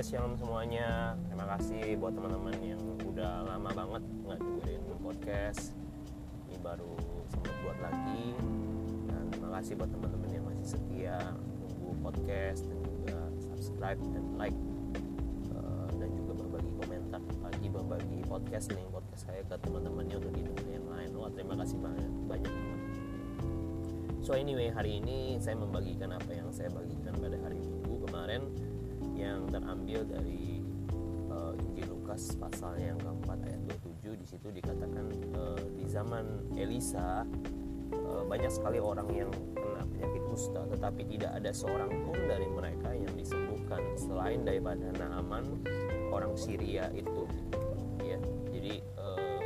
podcast yang semuanya. Terima kasih buat teman-teman yang udah lama banget nggak dengerin podcast. Ini baru sempat buat lagi. Dan terima kasih buat teman-teman yang masih setia nunggu podcast dan juga subscribe dan like. Uh, dan juga berbagi komentar lagi berbagi podcast nih podcast saya ke teman-temannya untuk didengar yang lain. Wah terima kasih banyak banyak banget. So anyway hari ini saya membagikan apa yang saya bagikan pada yang terambil dari uh, Injil Lukas pasal yang keempat ayat 27 di situ dikatakan uh, di zaman Elisa uh, banyak sekali orang yang kena penyakit kusta tetapi tidak ada seorang pun dari mereka yang disembuhkan selain daripada Naaman orang Syria itu. Ya jadi uh,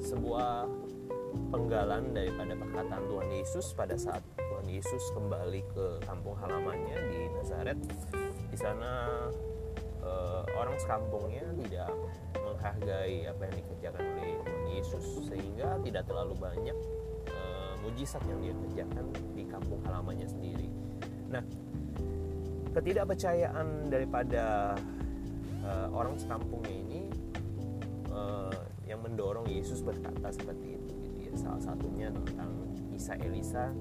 sebuah penggalan daripada perkataan Tuhan Yesus pada saat Tuhan Yesus kembali ke kampung halamannya di Nazaret sana uh, orang sekampungnya tidak menghargai apa yang dikerjakan oleh Tuhan Yesus sehingga tidak terlalu banyak uh, mujizat yang dia kerjakan di kampung halamannya sendiri. Nah, ketidakpercayaan daripada uh, orang sekampungnya ini uh, yang mendorong Yesus berkata seperti itu gitu ya. Salah satunya tentang kisah Elisa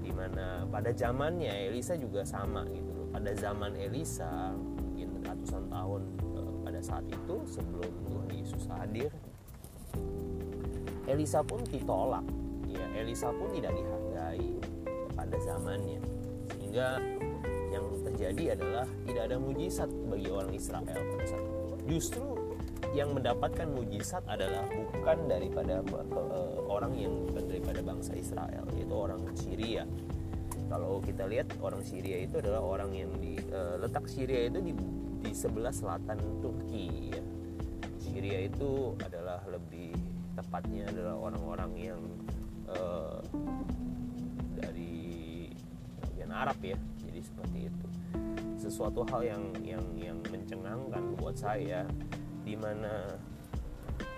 di mana pada zamannya Elisa juga sama gitu pada zaman Elisa mungkin ratusan tahun uh, pada saat itu sebelum Tuhan Yesus hadir Elisa pun ditolak. Ya Elisa pun tidak dihargai pada zamannya. Sehingga yang terjadi adalah tidak ada mujizat bagi orang Israel pada saat itu. Justru yang mendapatkan mujizat adalah bukan daripada uh, orang yang bukan daripada bangsa Israel yaitu orang Syria kalau kita lihat orang Syria itu adalah orang yang di uh, letak Syria itu di di sebelah selatan Turki ya. Syria itu adalah lebih tepatnya adalah orang-orang yang uh, dari bagian Arab ya jadi seperti itu sesuatu hal yang yang yang mencengangkan buat saya di mana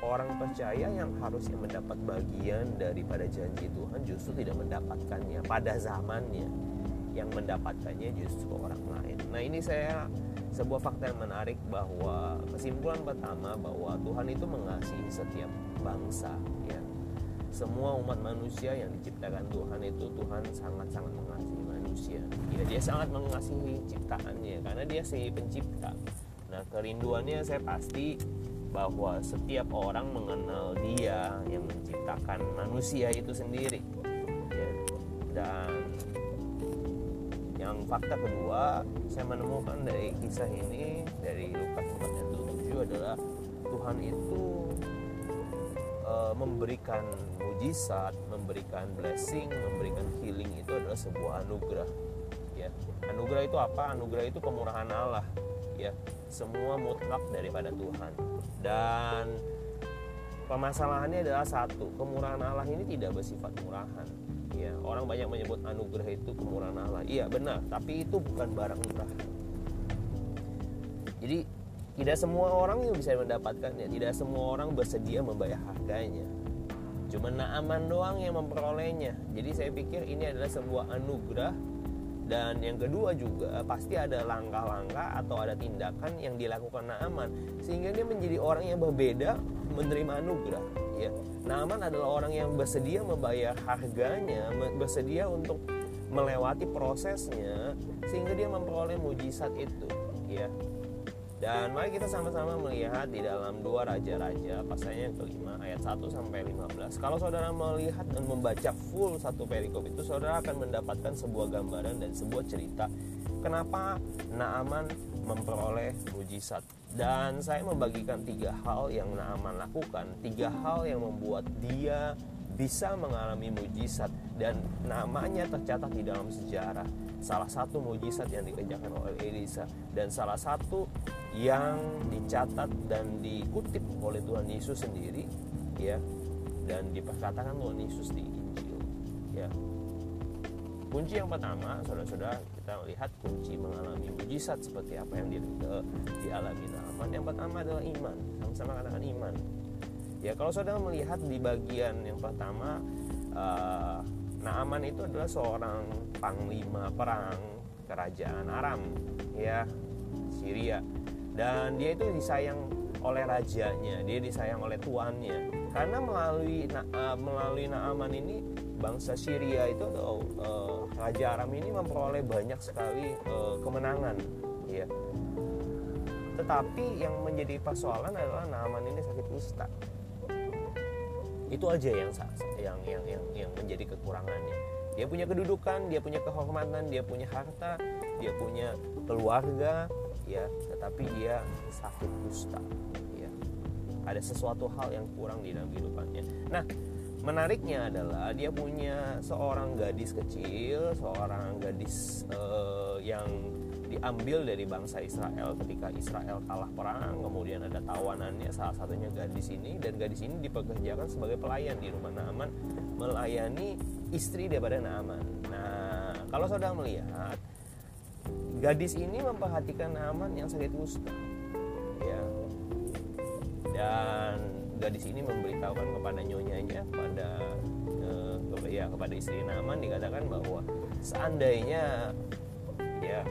orang percaya yang harusnya mendapat bagian daripada janji Tuhan justru tidak mendapatkannya pada zamannya yang mendapatkannya justru orang lain. Nah ini saya sebuah fakta yang menarik bahwa kesimpulan pertama bahwa Tuhan itu mengasihi setiap bangsa ya. Semua umat manusia yang diciptakan Tuhan itu Tuhan sangat-sangat mengasihi manusia. Ya, dia sangat mengasihi ciptaannya karena dia si pencipta. Nah kerinduannya saya pasti bahwa setiap orang mengenal dia yang menciptakan manusia itu sendiri dan yang fakta kedua saya menemukan dari kisah ini dari Lukas 4 ayat 7 adalah Tuhan itu e, memberikan mujizat, memberikan blessing, memberikan healing itu adalah sebuah anugerah ya. Anugerah itu apa? Anugerah itu kemurahan Allah ya. Semua mutlak daripada Tuhan dan permasalahannya adalah satu kemurahan Allah ini tidak bersifat murahan. Ya orang banyak menyebut anugerah itu kemurahan Allah. Iya benar. Tapi itu bukan barang murah. Jadi tidak semua orang yang bisa mendapatkannya. Tidak semua orang bersedia membayar harganya. Cuma Naaman doang yang memperolehnya. Jadi saya pikir ini adalah sebuah anugerah dan yang kedua juga pasti ada langkah-langkah atau ada tindakan yang dilakukan Naaman sehingga dia menjadi orang yang berbeda menerima anugerah ya. Naaman adalah orang yang bersedia membayar harganya bersedia untuk melewati prosesnya sehingga dia memperoleh mujizat itu ya dan mari kita sama-sama melihat di dalam dua raja-raja pasalnya yang kelima ayat 1 sampai 15. Kalau saudara melihat dan membaca full satu perikop itu saudara akan mendapatkan sebuah gambaran dan sebuah cerita kenapa Naaman memperoleh mujizat. Dan saya membagikan tiga hal yang Naaman lakukan, tiga hal yang membuat dia bisa mengalami mujizat dan namanya tercatat di dalam sejarah. Salah satu mujizat yang dikerjakan oleh Elisa dan salah satu yang dicatat dan dikutip oleh Tuhan Yesus sendiri ya dan diperkatakan Tuhan Yesus di Injil ya. Kunci yang pertama saudara-saudara kita lihat kunci mengalami mujizat seperti apa yang di, dialami. Naaman yang pertama adalah iman. Sama-sama katakan iman. Ya kalau saudara melihat di bagian yang pertama uh, Naaman itu adalah seorang panglima perang kerajaan Aram ya Syria dan dia itu disayang oleh rajanya dia disayang oleh tuannya. Karena melalui uh, melalui Naaman ini bangsa Syria itu atau uh, Raja Aram ini memperoleh banyak sekali uh, kemenangan ya. Tetapi yang menjadi persoalan adalah Naaman ini sakit kusta itu aja yang yang yang yang, yang menjadi kekurangannya. Dia punya kedudukan dia punya kehormatan dia punya harta dia punya keluarga ya tetapi dia sakit kusta ya. Ada sesuatu hal yang kurang di dalam kehidupannya. Nah menariknya adalah dia punya seorang gadis kecil, seorang gadis uh, yang diambil dari bangsa Israel ketika Israel kalah perang kemudian ada tawanannya salah satunya gadis ini dan gadis ini dipekerjakan sebagai pelayan di rumah Naaman melayani istri daripada Naaman. Nah kalau saudara melihat gadis ini memperhatikan Naaman yang sakit kusta ya. Dan gadis ini memberitahukan kepada nyonyanya pada uh, ya kepada istri Naaman dikatakan bahwa seandainya ya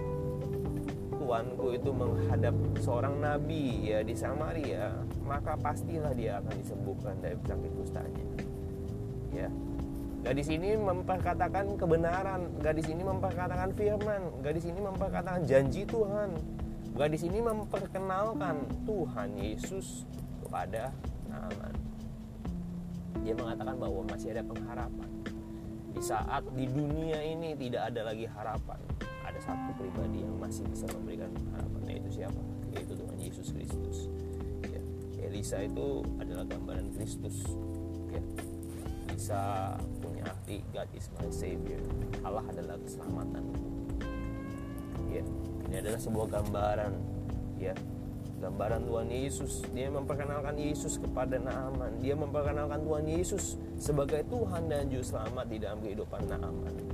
tuanku itu menghadap seorang nabi ya di Samaria maka pastilah dia akan disembuhkan dari sakit kustanya ya gadis ini memperkatakan kebenaran. Gadis ini memperkatakan firman. Gadis ini memperkatakan janji Tuhan. Gadis ini memperkenalkan Tuhan Yesus kepada Naaman. Dia mengatakan bahwa masih ada pengharapan. Di saat di dunia ini tidak ada lagi harapan. Ada satu pribadi yang masih bisa memberikan harapan yaitu siapa? Yaitu Tuhan Yesus Kristus. Ya. Elisa itu adalah gambaran Kristus. Ya. Elisa arti God is my savior. Allah adalah keselamatan. Ya ini adalah sebuah gambaran. Ya gambaran Tuhan Yesus. Dia memperkenalkan Yesus kepada Naaman. Dia memperkenalkan Tuhan Yesus sebagai Tuhan dan Juru Selamat di dalam kehidupan Naaman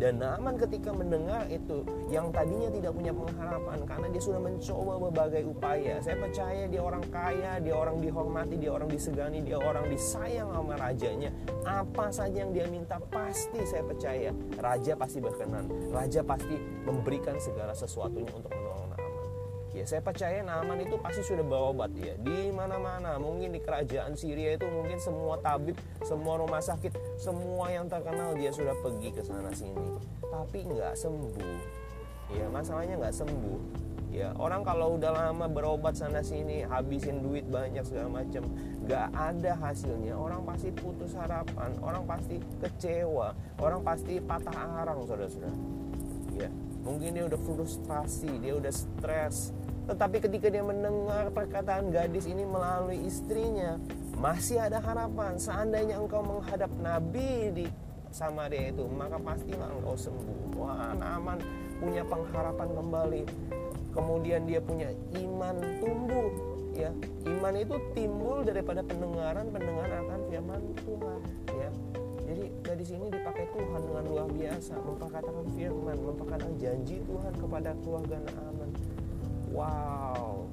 dan Naaman ketika mendengar itu yang tadinya tidak punya pengharapan karena dia sudah mencoba berbagai upaya. Saya percaya dia orang kaya, dia orang dihormati, dia orang disegani, dia orang disayang sama rajanya. Apa saja yang dia minta pasti saya percaya raja pasti berkenan. Raja pasti memberikan segala sesuatunya untuk menolong. Ya saya percaya Naaman itu pasti sudah berobat ya di mana-mana. Mungkin di kerajaan Syria itu mungkin semua tabib, semua rumah sakit, semua yang terkenal dia sudah pergi ke sana sini. Tapi nggak sembuh. Ya masalahnya nggak sembuh. Ya orang kalau udah lama berobat sana sini, habisin duit banyak segala macam, nggak ada hasilnya. Orang pasti putus harapan, orang pasti kecewa, orang pasti patah arang, saudara-saudara. Ya, mungkin dia udah frustrasi, dia udah stres, tetapi ketika dia mendengar perkataan gadis ini melalui istrinya, masih ada harapan. Seandainya engkau menghadap Nabi di Samaria itu, maka pastilah engkau sembuh. Wah, Naaman punya pengharapan kembali. Kemudian dia punya iman tumbuh, ya. Iman itu timbul daripada pendengaran pendengaran akan firman Tuhan, ya. Jadi gadis ini dipakai Tuhan dengan luar biasa, memperkatakan firman, memperkatakan janji Tuhan kepada keluarga Naaman wow.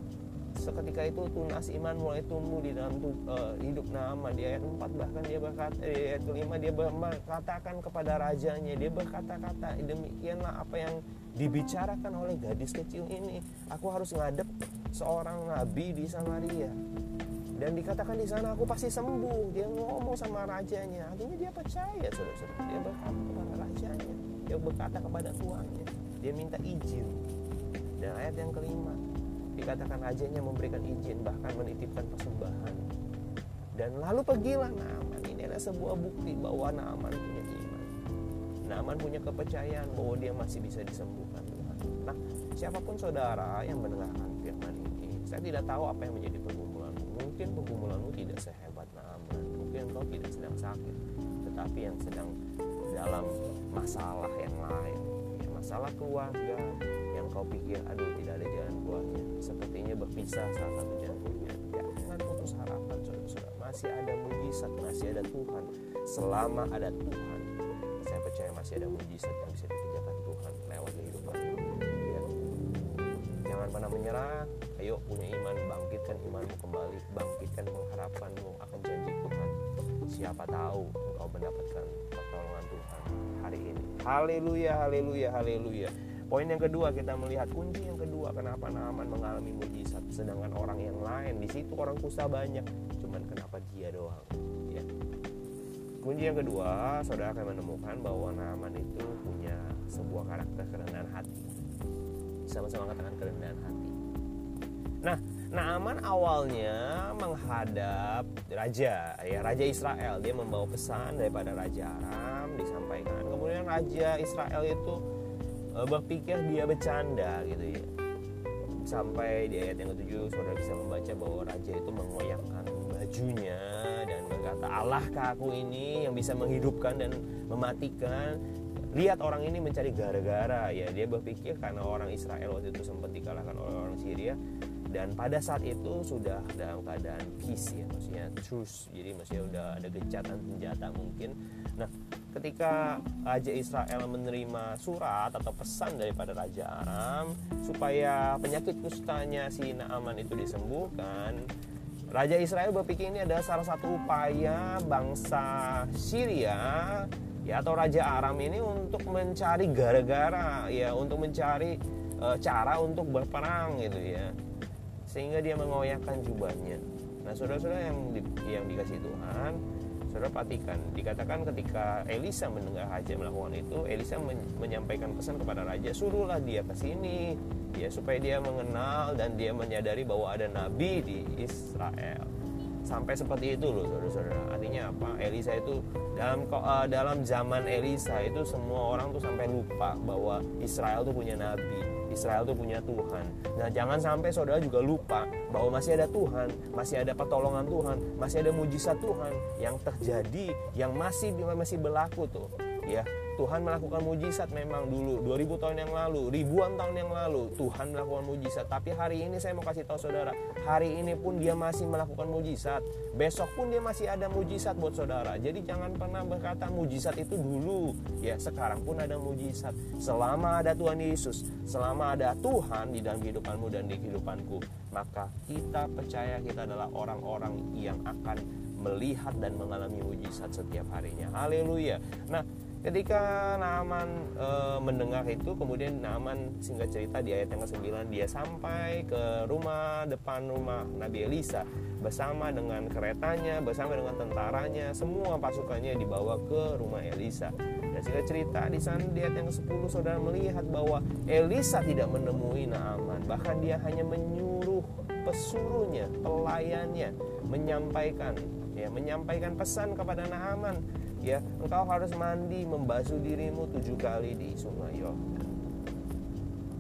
Seketika itu tunas iman mulai tumbuh di dalam uh, hidup Nama di ayat 4 bahkan dia berkata di ayat kelima dia berkatakan kepada rajanya. Dia berkata-kata demikianlah apa yang dibicarakan oleh gadis kecil ini. Aku harus ngadep seorang nabi di Samaria. Dan dikatakan di sana aku pasti sembuh. Dia ngomong sama rajanya. Artinya dia percaya saudara-saudara. Dia berkata kepada rajanya. Dia berkata kepada tuannya. Dia minta izin dan ayat yang kelima dikatakan rajanya memberikan izin bahkan menitipkan persembahan. Dan lalu pergilah Naaman. Ini adalah sebuah bukti bahwa Naaman punya iman. Naaman punya kepercayaan bahwa dia masih bisa disembuhkan Tuhan. Nah, siapa pun saudara yang mendengarkan firman ini, saya tidak tahu apa yang menjadi pergumulanmu. Mungkin pergumulanmu tidak sehebat Naaman. Mungkin kau tidak sedang sakit, tetapi yang sedang dalam masalah yang lain. Ya, masalah keluarga, kau pikir aduh tidak ada jalan keluarnya. Sepertinya berpisah salah satu jalan keluarnya. Jangan putus harapan saudara-saudara. Masih ada mujizat masih ada Tuhan. Selama ada Tuhan saya percaya masih ada mujizat yang bisa dikerjakan Tuhan lewat kehidupan ya. jangan pernah menyerah. Ayo punya iman bangkitkan imanmu kembali. Bangkitkan pengharapanmu. Akan janji Tuhan siapa tahu engkau mendapatkan pertolongan Tuhan hari ini. Haleluya haleluya haleluya poin yang kedua kita melihat kunci yang kedua kenapa Naaman mengalami mujizat sedangkan orang yang lain di situ orang kusta banyak cuman kenapa dia doang ya. Kunci yang kedua saudara akan menemukan bahwa Naaman itu punya sebuah karakter kerendahan hati. Sama-sama katakan kerendahan hati. Nah Naaman awalnya menghadap raja ya raja Israel. Dia membawa pesan daripada raja Aram disampaikan. Kemudian raja Israel itu berpikir dia bercanda gitu ya. Sampai di ayat yang ketujuh saudara bisa membaca bahwa raja itu mengoyakkan bajunya dan berkata Allahkah aku ini yang bisa menghidupkan dan mematikan? Lihat orang ini mencari gara-gara. Ya dia berpikir karena orang Israel waktu itu sempat dikalahkan oleh orang Syria dan pada saat itu sudah dalam keadaan peace ya maksudnya truce jadi maksudnya udah ada gencatan senjata mungkin. Nah ketika Raja Israel menerima surat atau pesan daripada Raja Aram supaya penyakit kustanya si Naaman itu disembuhkan Raja Israel berpikir ini adalah salah satu upaya bangsa Syria ya atau Raja Aram ini untuk mencari gara-gara ya untuk mencari e, cara untuk berperang gitu ya sehingga dia mengoyakkan jubahnya. Nah, saudara-saudara yang di, yang dikasih Tuhan, saudara perhatikan, dikatakan ketika Elisa mendengar raja melakukan itu, Elisa men, menyampaikan pesan kepada raja, suruhlah dia ke sini, ya supaya dia mengenal dan dia menyadari bahwa ada nabi di Israel. Sampai seperti itu loh, saudara-saudara. Artinya apa? Elisa itu dalam uh, dalam zaman Elisa itu semua orang tuh sampai lupa bahwa Israel tuh punya nabi Israel itu punya Tuhan. Nah, jangan sampai saudara juga lupa bahwa masih ada Tuhan, masih ada pertolongan Tuhan, masih ada mujizat Tuhan yang terjadi, yang masih masih berlaku tuh, ya. Tuhan melakukan mujizat memang dulu 2000 tahun yang lalu, ribuan tahun yang lalu Tuhan melakukan mujizat. Tapi hari ini saya mau kasih tahu saudara, hari ini pun dia masih melakukan mujizat. Besok pun dia masih ada mujizat buat saudara. Jadi jangan pernah berkata mujizat itu dulu. Ya, sekarang pun ada mujizat. Selama ada Tuhan Yesus, selama ada Tuhan di dalam kehidupanmu dan di kehidupanku, maka kita percaya kita adalah orang-orang yang akan melihat dan mengalami mujizat setiap harinya. Haleluya. Nah, Ketika Naaman e, mendengar itu, kemudian Naaman singkat cerita di ayat yang ke-9 dia sampai ke rumah depan rumah Nabi Elisa bersama dengan keretanya, bersama dengan tentaranya, semua pasukannya dibawa ke rumah Elisa. Dan singkat cerita di sana di ayat yang ke-10 saudara melihat bahwa Elisa tidak menemui Naaman, bahkan dia hanya menyuruh pesuruhnya, pelayannya menyampaikan ya menyampaikan pesan kepada Naaman ya. Engkau harus mandi membasuh dirimu tujuh kali di sungai Yordan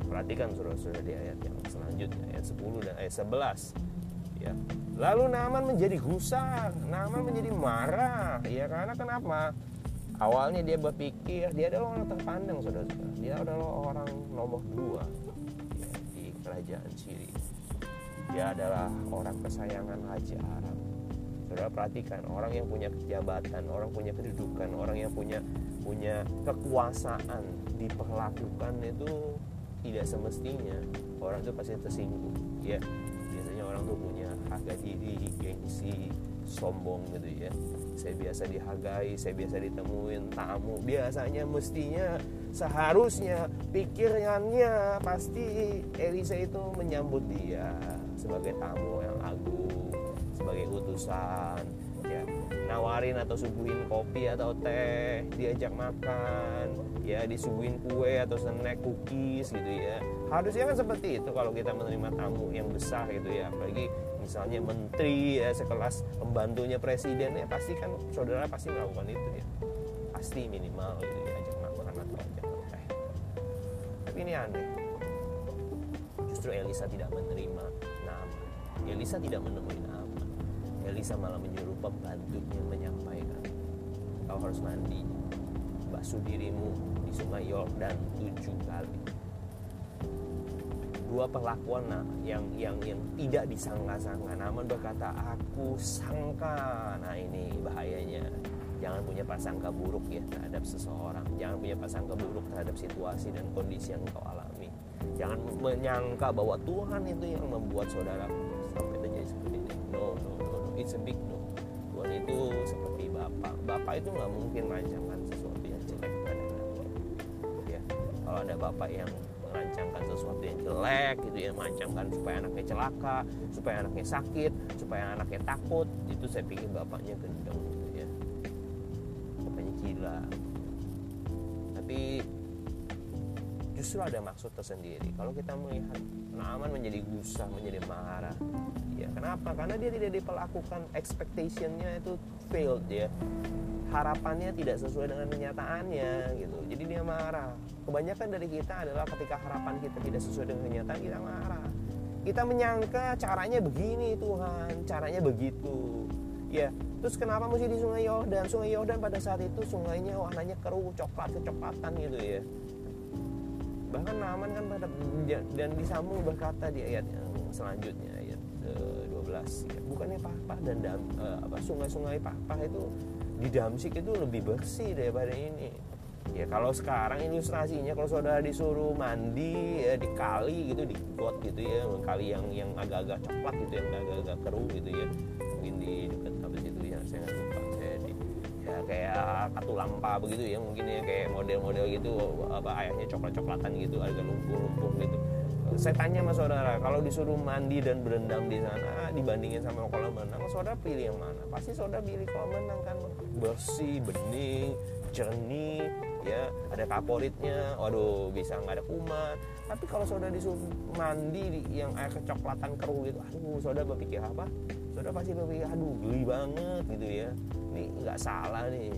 perhatikan saudara-saudara di ayat yang selanjutnya ayat 10 dan ayat 11 ya. Lalu Naaman menjadi gusar Naaman menjadi marah ya. Karena kenapa? Awalnya dia berpikir dia adalah orang terpandang saudara-saudara. Dia adalah orang nomor dua ya, di kerajaan Syria. Dia adalah orang kesayangan Raja Aram saudara perhatikan orang yang punya jabatan orang punya kedudukan orang yang punya punya kekuasaan diperlakukan itu tidak semestinya orang itu pasti tersinggung ya. Biasanya orang tuh punya harga diri gengsi sombong gitu ya. Saya biasa dihargai saya biasa ditemuin tamu. Biasanya mestinya seharusnya pikirannya pasti Elisa itu menyambut dia sebagai tamu yang agung sebagai utusan. Ya nawarin atau suguhin kopi atau teh diajak makan ya disuguhin kue atau snack cookies gitu ya. Harusnya kan seperti itu kalau kita menerima tamu yang besar gitu ya. Apalagi misalnya menteri ya sekelas pembantunya presiden ya pasti kan saudara pasti melakukan itu ya. Pasti minimal gitu ya ajak makan atau ajak teh. Tapi ini aneh. Justru Elisa tidak menerima nama. Elisa tidak menemui nama Elisa malah menyuruh pembantunya menyampaikan kau harus mandi basuh dirimu di sungai Yordan tujuh kali. Dua perlakuan nah, yang yang yang tidak disangka-sangka namun berkata aku sangka. Nah ini bahayanya. Jangan punya prasangka buruk ya terhadap seseorang. Jangan punya prasangka buruk terhadap situasi dan kondisi yang kau alami. Jangan menyangka bahwa Tuhan itu yang membuat saudara bapak bapak itu nggak mungkin merancangkan sesuatu yang jelek pada anaknya ya kalau ada bapak yang merancangkan sesuatu yang jelek gitu ya merancangkan supaya anaknya celaka supaya anaknya sakit supaya anaknya takut itu saya pikir bapaknya gendeng gitu ya bapaknya gila. Tapi justru ada maksud tersendiri. Kalau kita melihat Naaman menjadi gusar menjadi marah. Ya kenapa? Karena dia tidak diperlakukan expectationnya itu failed ya. Harapannya tidak sesuai dengan kenyataannya gitu. Jadi dia marah. Kebanyakan dari kita adalah ketika harapan kita tidak sesuai dengan kenyataan kita marah. Kita menyangka caranya begini Tuhan. Caranya begitu. Ya terus kenapa mesti di sungai Yordan? Sungai Yordan pada saat itu sungainya warnanya keruh coklat kecoklatan gitu ya. Bahkan Naaman kan pada dan disambung berkata di ayat yang selanjutnya ayat 12 ya, bukannya Papa dan dam, uh, apa sungai-sungai Papa itu di Damsik itu lebih bersih daripada ini. Ya kalau sekarang ilustrasinya kalau saudara disuruh mandi ya di kali gitu di got gitu ya kali yang yang agak-agak coklat gitu yang agak-agak keruh gitu ya. Mungkin di dekat apa situ ya saya nggak lupa. Saya di ya kayak katulampa begitu ya mungkin ya kayak model-model gitu apa ayahnya coklat-coklatan gitu agak lumpur-lumpur gitu saya tanya sama saudara kalau disuruh mandi dan berendam di sana dibandingin sama kolam renang saudara pilih yang mana? Pasti saudara pilih kolam renang kan? Bersih bening jernih ya ada kaporitnya. Waduh bisa nggak ada kuman. Tapi kalau saudara disuruh mandi yang air kecoklatan keruh gitu aduh saudara berpikir apa? Saudara pasti berpikir aduh geli banget gitu ya. Ini nggak salah nih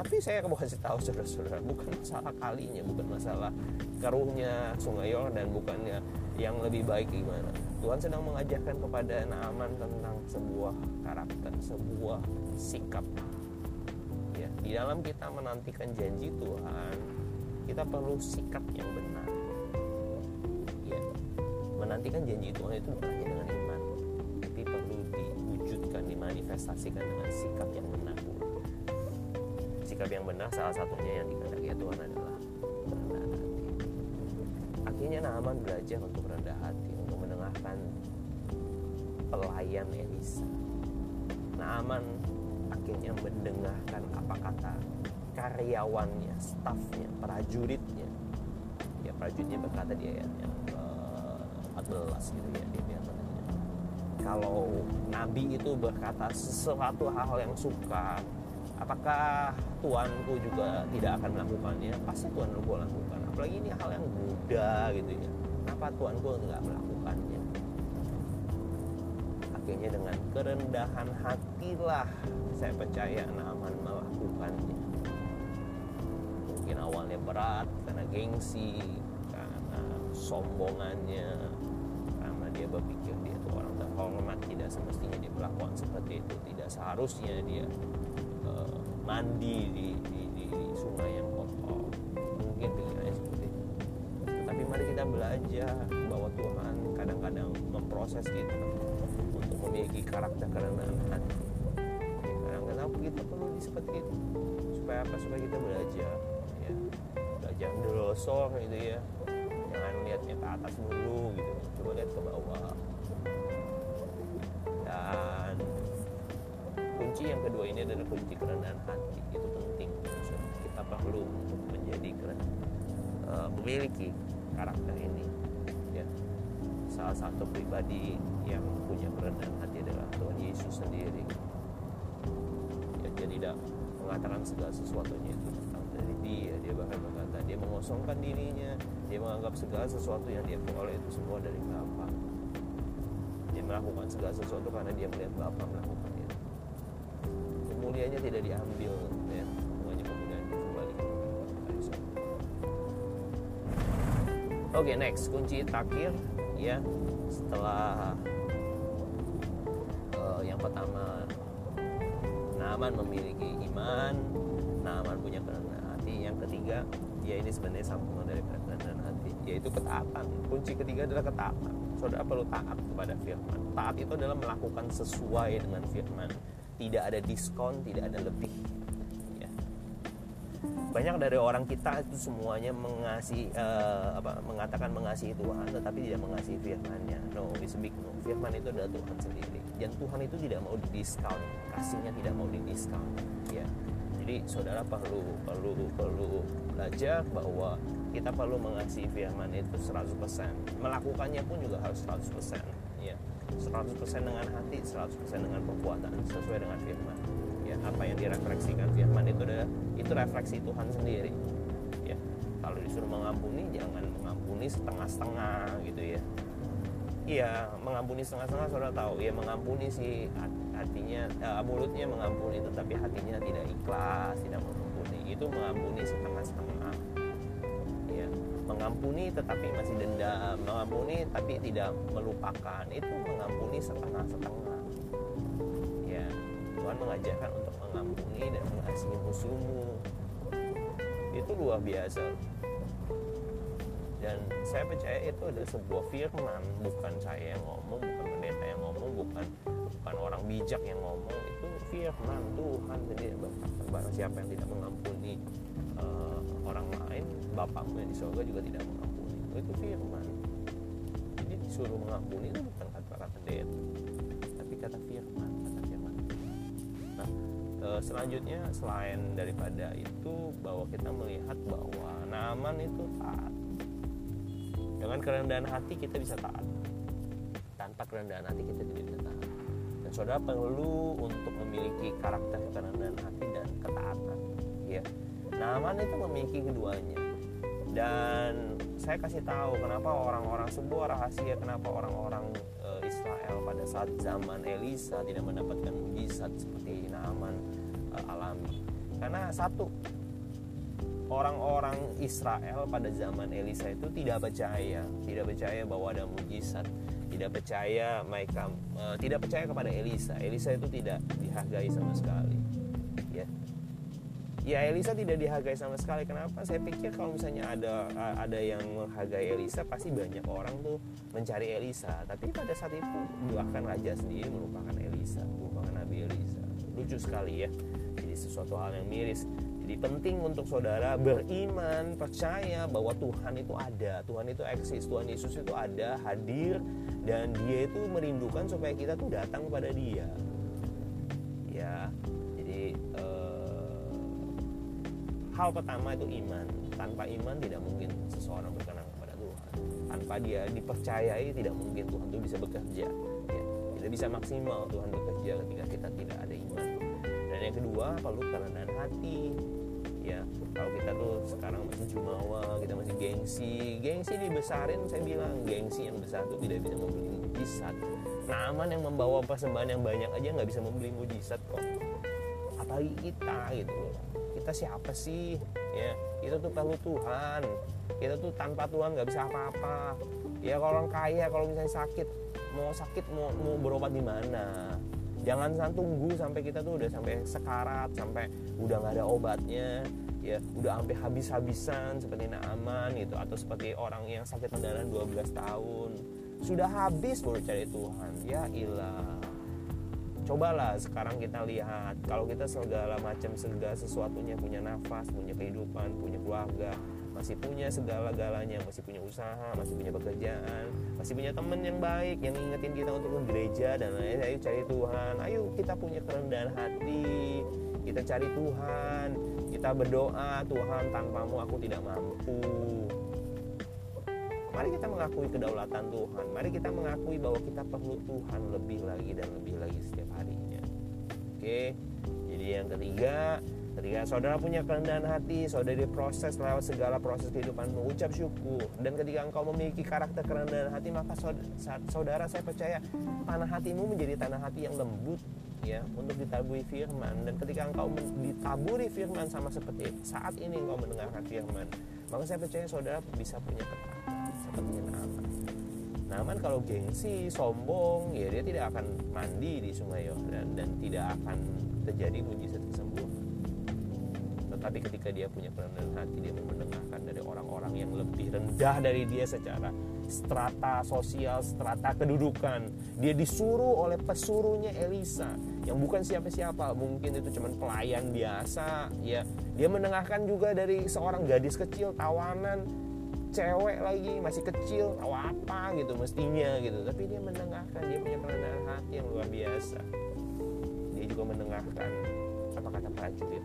tapi saya mau kasih tahu saudara-saudara bukan masalah kalinya bukan masalah keruhnya sungai Yordan bukannya yang lebih baik gimana. Tuhan sedang mengajarkan kepada Naaman tentang sebuah karakter sebuah sikap. Ya di dalam kita menantikan janji Tuhan kita perlu sikap yang benar. Ya menantikan janji Tuhan itu bukan hanya dengan iman tapi perlu diwujudkan dimanifestasikan dengan sikap yang benar sikap yang benar salah satunya yang dikehendaki Tuhan adalah rendah hati. Akhirnya Naaman belajar untuk rendah hati, untuk mendengarkan pelayan Elisa. Naaman akhirnya mendengarkan apa kata karyawannya, stafnya, prajuritnya. Ya prajuritnya berkata di ayat yang ke-14 gitu ya dia bilang kalau nabi itu berkata sesuatu hal yang suka apakah tuanku juga tidak akan melakukannya? Pasti tuanku lakukan. Apalagi ini hal yang mudah gitu ya. Kenapa tuanku nggak melakukannya? Akhirnya dengan kerendahan hatilah saya percaya Naaman melakukannya. Mungkin awalnya berat karena gengsi karena sombongannya karena dia berpikir dia itu orang terhormat tidak semestinya dia melakukan seperti itu. Tidak seharusnya dia mandi di, di, di, di sungai yang kotor. Mungkin pikirannya seperti itu. Tetapi mari kita belajar bahwa Tuhan kadang-kadang memproses kita untuk memiliki karakter kerendahan. Hati kadang-kadang kita perlu seperti itu. Supaya apa? Supaya kita belajar ya. Belajar delosor gitu ya. Jangan lihatnya ke atas dulu gitu. Coba lihat ke bawah. Dan kunci yang kedua ini adalah kunci kerendahan hati. Itu penting. Kita perlu menjadi keren uh, memiliki karakter ini. Ya. Salah satu pribadi yang punya kerendahan hati adalah Tuhan Yesus sendiri. Ya dia tidak mengatakan segala sesuatunya itu tentang dari dia. Dia bahkan berkata dia mengosongkan dirinya. Dia menganggap segala sesuatu yang dia peroleh itu semua dari Bapa. Dia melakukan segala sesuatu karena dia melihat Bapa melakukan kemuliaannya tidak diambil ya. Semuanya kemuliaan kembali Oke next. Kunci terakhir ya. Setelah uh, yang pertama Naaman memiliki iman. Naaman punya kerendahan hati. Yang ketiga ya ini sebenarnya sambungan dari kerendahan hati yaitu ketaatan. Kunci ketiga adalah ketaatan. Saudara perlu taat kepada firman. Taat itu adalah melakukan sesuai dengan firman tidak ada diskon, tidak ada lebih. Ya. Banyak dari orang kita itu semuanya mengasihi uh, apa mengatakan mengasihi Tuhan tetapi tidak mengasihi firman-Nya. No, it's big no. Firman itu adalah Tuhan sendiri. Dan Tuhan itu tidak mau didiskon, kasihnya tidak mau didiskon. Ya. Jadi saudara perlu perlu perlu belajar bahwa kita perlu mengasihi firman itu 100% melakukannya pun juga harus 100% ya 100% dengan hati 100% dengan perbuatan sesuai dengan firman ya apa yang direfleksikan firman itu adalah itu refleksi Tuhan sendiri ya kalau disuruh mengampuni jangan mengampuni setengah-setengah gitu ya Iya, mengampuni setengah-setengah saudara tahu. Ya mengampuni sih hatinya, uh, mulutnya mengampuni, tetapi hatinya tidak ikhlas, tidak mengampuni. Itu mengampuni setengah-setengah. Mengampuni tetapi masih dendam, mengampuni tapi tidak melupakan. Itu mengampuni setengah-setengah. Ya, Tuhan mengajarkan untuk mengampuni dan mengasihi musuhmu. Itu luar biasa dan saya percaya itu adalah sebuah firman bukan saya yang ngomong bukan pendeta yang ngomong bukan bukan orang bijak yang ngomong itu firman Tuhan sendiri barang siapa yang tidak mengampuni uh, orang lain bapakmu yang di surga juga tidak mengampuni itu firman jadi disuruh mengampuni itu bukan kata pendeta tapi kata firman kata firman nah uh, selanjutnya selain daripada itu bahwa kita melihat bahwa Naaman itu taat dengan kerendahan hati kita bisa taat. Tanpa kerendahan hati kita tidak bisa taat. Dan saudara perlu untuk memiliki karakter kerendahan hati dan ketaatan. Ya. Naaman itu memiliki keduanya. Dan saya kasih tahu kenapa orang-orang sebuah rahasia kenapa orang-orang e, Israel pada saat zaman Elisa tidak mendapatkan mujizat seperti Naaman e, alami. Karena satu, orang-orang Israel pada zaman Elisa itu tidak percaya, tidak percaya bahwa ada mujizat, tidak percaya mereka uh, tidak percaya kepada Elisa. Elisa itu tidak dihargai sama sekali. Ya. Elisa tidak dihargai sama sekali. Kenapa? Saya pikir kalau misalnya ada ada yang menghargai Elisa, pasti banyak orang tuh mencari Elisa. Tapi pada saat itu bahkan raja sendiri melupakan Elisa, melupakan Nabi Elisa. Lucu sekali ya. Jadi sesuatu hal yang miris jadi penting untuk saudara beriman, percaya bahwa Tuhan itu ada, Tuhan itu eksis, Tuhan Yesus itu ada, hadir, dan Dia itu merindukan supaya kita tuh datang kepada Dia. Ya, hal pertama itu iman. Tanpa iman tidak mungkin seseorang berkenan kepada Tuhan. Tanpa dia dipercayai tidak mungkin Tuhan itu bisa bekerja. Ya, tidak bisa maksimal Tuhan bekerja ketika kita tidak ada iman. Dan yang kedua perlu kerendahan hati ya kalau kita tuh sekarang masih jumawa kita masih gengsi gengsi dibesarin saya bilang gengsi yang besar tuh tidak bisa membeli mujizat Naaman yang membawa persembahan yang banyak aja nggak bisa membeli mujizat kok apalagi kita gitu. Kita siapa sih? Ya kita tuh perlu Tuhan. Kita tuh tanpa Tuhan nggak bisa apa-apa. Ya kalau orang kaya kalau misalnya sakit mau sakit mau mau berobat di mana? Jangan tunggu sampai kita tuh udah sampai sekarat sampai udah nggak ada obatnya. Ya udah sampai habis-habisan seperti Naaman gitu. Atau seperti orang yang sakit pendarahan 12 tahun. Sudah habis baru cari Tuhan. Ya ilah cobalah sekarang kita lihat. Kalau kita segala macam segala sesuatunya punya nafas punya kehidupan punya keluarga masih punya segala-galanya masih punya usaha masih punya pekerjaan masih punya teman yang baik yang ingetin kita untuk ke gereja dan lain ayo cari Tuhan ayo kita punya kerendahan hati kita cari Tuhan kita berdoa Tuhan tanpamu aku tidak mampu mari kita mengakui kedaulatan Tuhan. Mari kita mengakui bahwa kita perlu Tuhan lebih lagi dan lebih lagi setiap harinya. Oke jadi yang ketiga Ketika saudara punya kerendahan hati, saudara diproses lewat segala proses kehidupan mengucap syukur. Dan ketika engkau memiliki karakter kerendahan hati, maka saudara saya percaya tanah hatimu menjadi tanah hati yang lembut ya untuk ditaburi firman. Dan ketika engkau ditaburi firman sama seperti saat ini engkau mendengarkan firman maka saya percaya saudara bisa punya ketaatan seperti Naaman Naaman kalau gengsi sombong ya dia tidak akan mandi di sungai Yordan dan tidak akan terjadi mujizat kesembuhan tetapi ketika dia punya kerendahan hati dia mau mendengarkan dari orang-orang yang lebih rendah dari dia secara strata sosial strata kedudukan. Dia disuruh oleh pesuruhnya Elisa yang bukan siapa-siapa mungkin itu cuma pelayan biasa ya. Dia mendengarkan juga dari seorang gadis kecil tawanan cewek lagi masih kecil tahu apa gitu mestinya gitu. Tapi dia mendengarkan dia punya kerendahan hati yang luar biasa. Dia juga mendengarkan apa kata prajurit?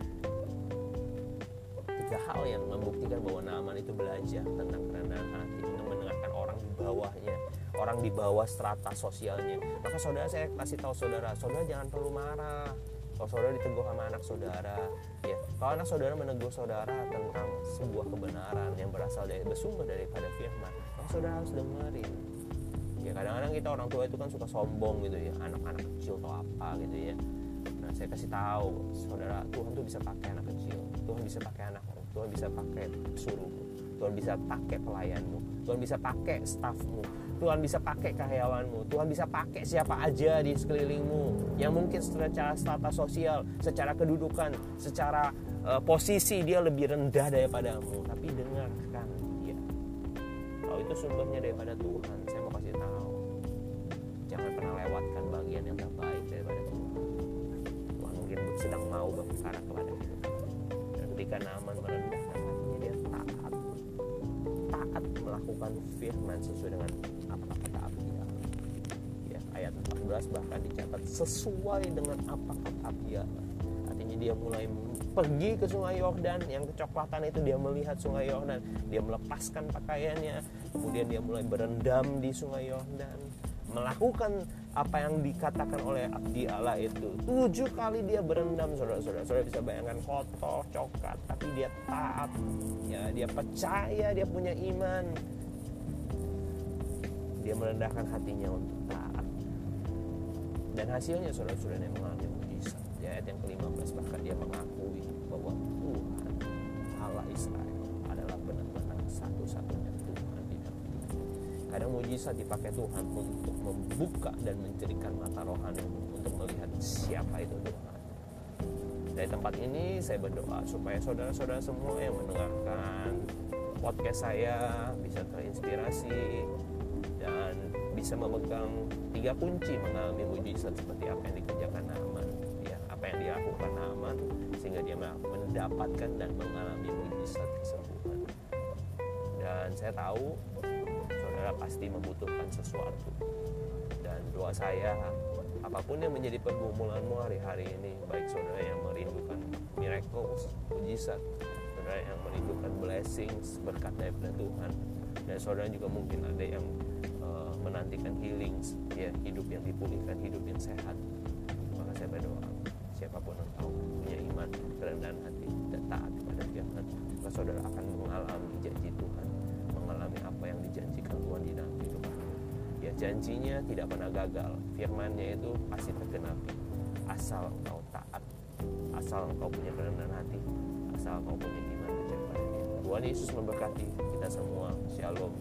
Tiga hal yang membuktikan bahwa Naaman itu belajar tentang kerendahan hati untuk mendengarkan orang di bawahnya orang di bawah strata sosialnya. Maka saudara saya kasih tahu saudara saudara jangan perlu marah kalau saudara ditegur sama anak saudara. Ya kalau anak saudara menegur saudara tentang sebuah kebenaran yang berasal dari bersumber daripada firman maka saudara harus dengerin. Ya kadang-kadang kita orang tua itu kan suka sombong gitu ya anak-anak kecil atau apa gitu ya. Nah saya kasih tahu saudara Tuhan tuh bisa pakai anak kecil Tuhan bisa pakai anak Tuhan bisa pakai suruhmu Tuhan bisa pakai pelayanmu Tuhan bisa pakai stafmu Tuhan bisa pakai karyawanmu Tuhan bisa pakai siapa aja di sekelilingmu yang mungkin secara strata sosial secara kedudukan secara uh, posisi dia lebih rendah daripadamu. Tapi dengarkan dia kalau itu sumbernya daripada Tuhan saya mau kasih tahu. Jangan pernah lewatkan bagian yang terbaik daripada Tuhan. Tuhan mungkin sedang mau berbicara kepada kita. Ketika Naaman merendahkan melakukan firman sesuai dengan apa kata dia ya ayat 14 bahkan dicatat sesuai dengan apa kata dia. Artinya dia mulai pergi ke sungai Yordan yang kecoklatan itu dia melihat sungai Yordan dia melepaskan pakaiannya kemudian dia mulai berendam di sungai Yordan melakukan apa yang dikatakan oleh abdi Allah itu. Tujuh kali dia berendam saudara-saudara. Saudara bisa bayangkan kotor coklat tapi dia taat. Ya dia percaya dia punya iman dia merendahkan hatinya untuk taat. Dan hasilnya saudara-saudara yang mengalami mujizat. Di ayat yang ke-15 bahkan dia mengakui bahwa Tuhan Allah Israel adalah benar-benar satu-satunya Tuhan di dalam kadang mujizat dipakai Tuhan untuk membuka dan mencerikan mata rohanimu untuk melihat siapa itu Tuhan. Dari tempat ini saya berdoa supaya saudara-saudara semua yang mendengarkan podcast saya bisa terinspirasi bisa memegang tiga kunci mengalami mujizat seperti apa yang dikerjakan Naaman ya apa yang dilakukan Naaman sehingga dia mendapatkan dan mengalami mujizat kesembuhan. Dan saya tahu saudara pasti membutuhkan sesuatu. Dan doa saya apa pun yang menjadi pergumulanmu hari-hari ini baik saudara yang merindukan miracles mujizat saudara yang merindukan blessings berkat daripada Tuhan dan saudara juga mungkin ada yang menantikan healing ya hidup yang dipulihkan hidup yang sehat. Maka saya berdoa siapa pun engkau punya iman kerendahan hati dan taat kepada firman maka saudara akan mengalami janji Tuhan mengalami apa yang dijanjikan Tuhan di dalam kehidupan. Ya janjinya tidak pernah gagal. Firmannya itu pasti tergenapi. Asal engkau taat asal engkau punya kerendahan hati asal engkau punya iman percaya pada dia Tuhan Yesus memberkati kita semua. Shalom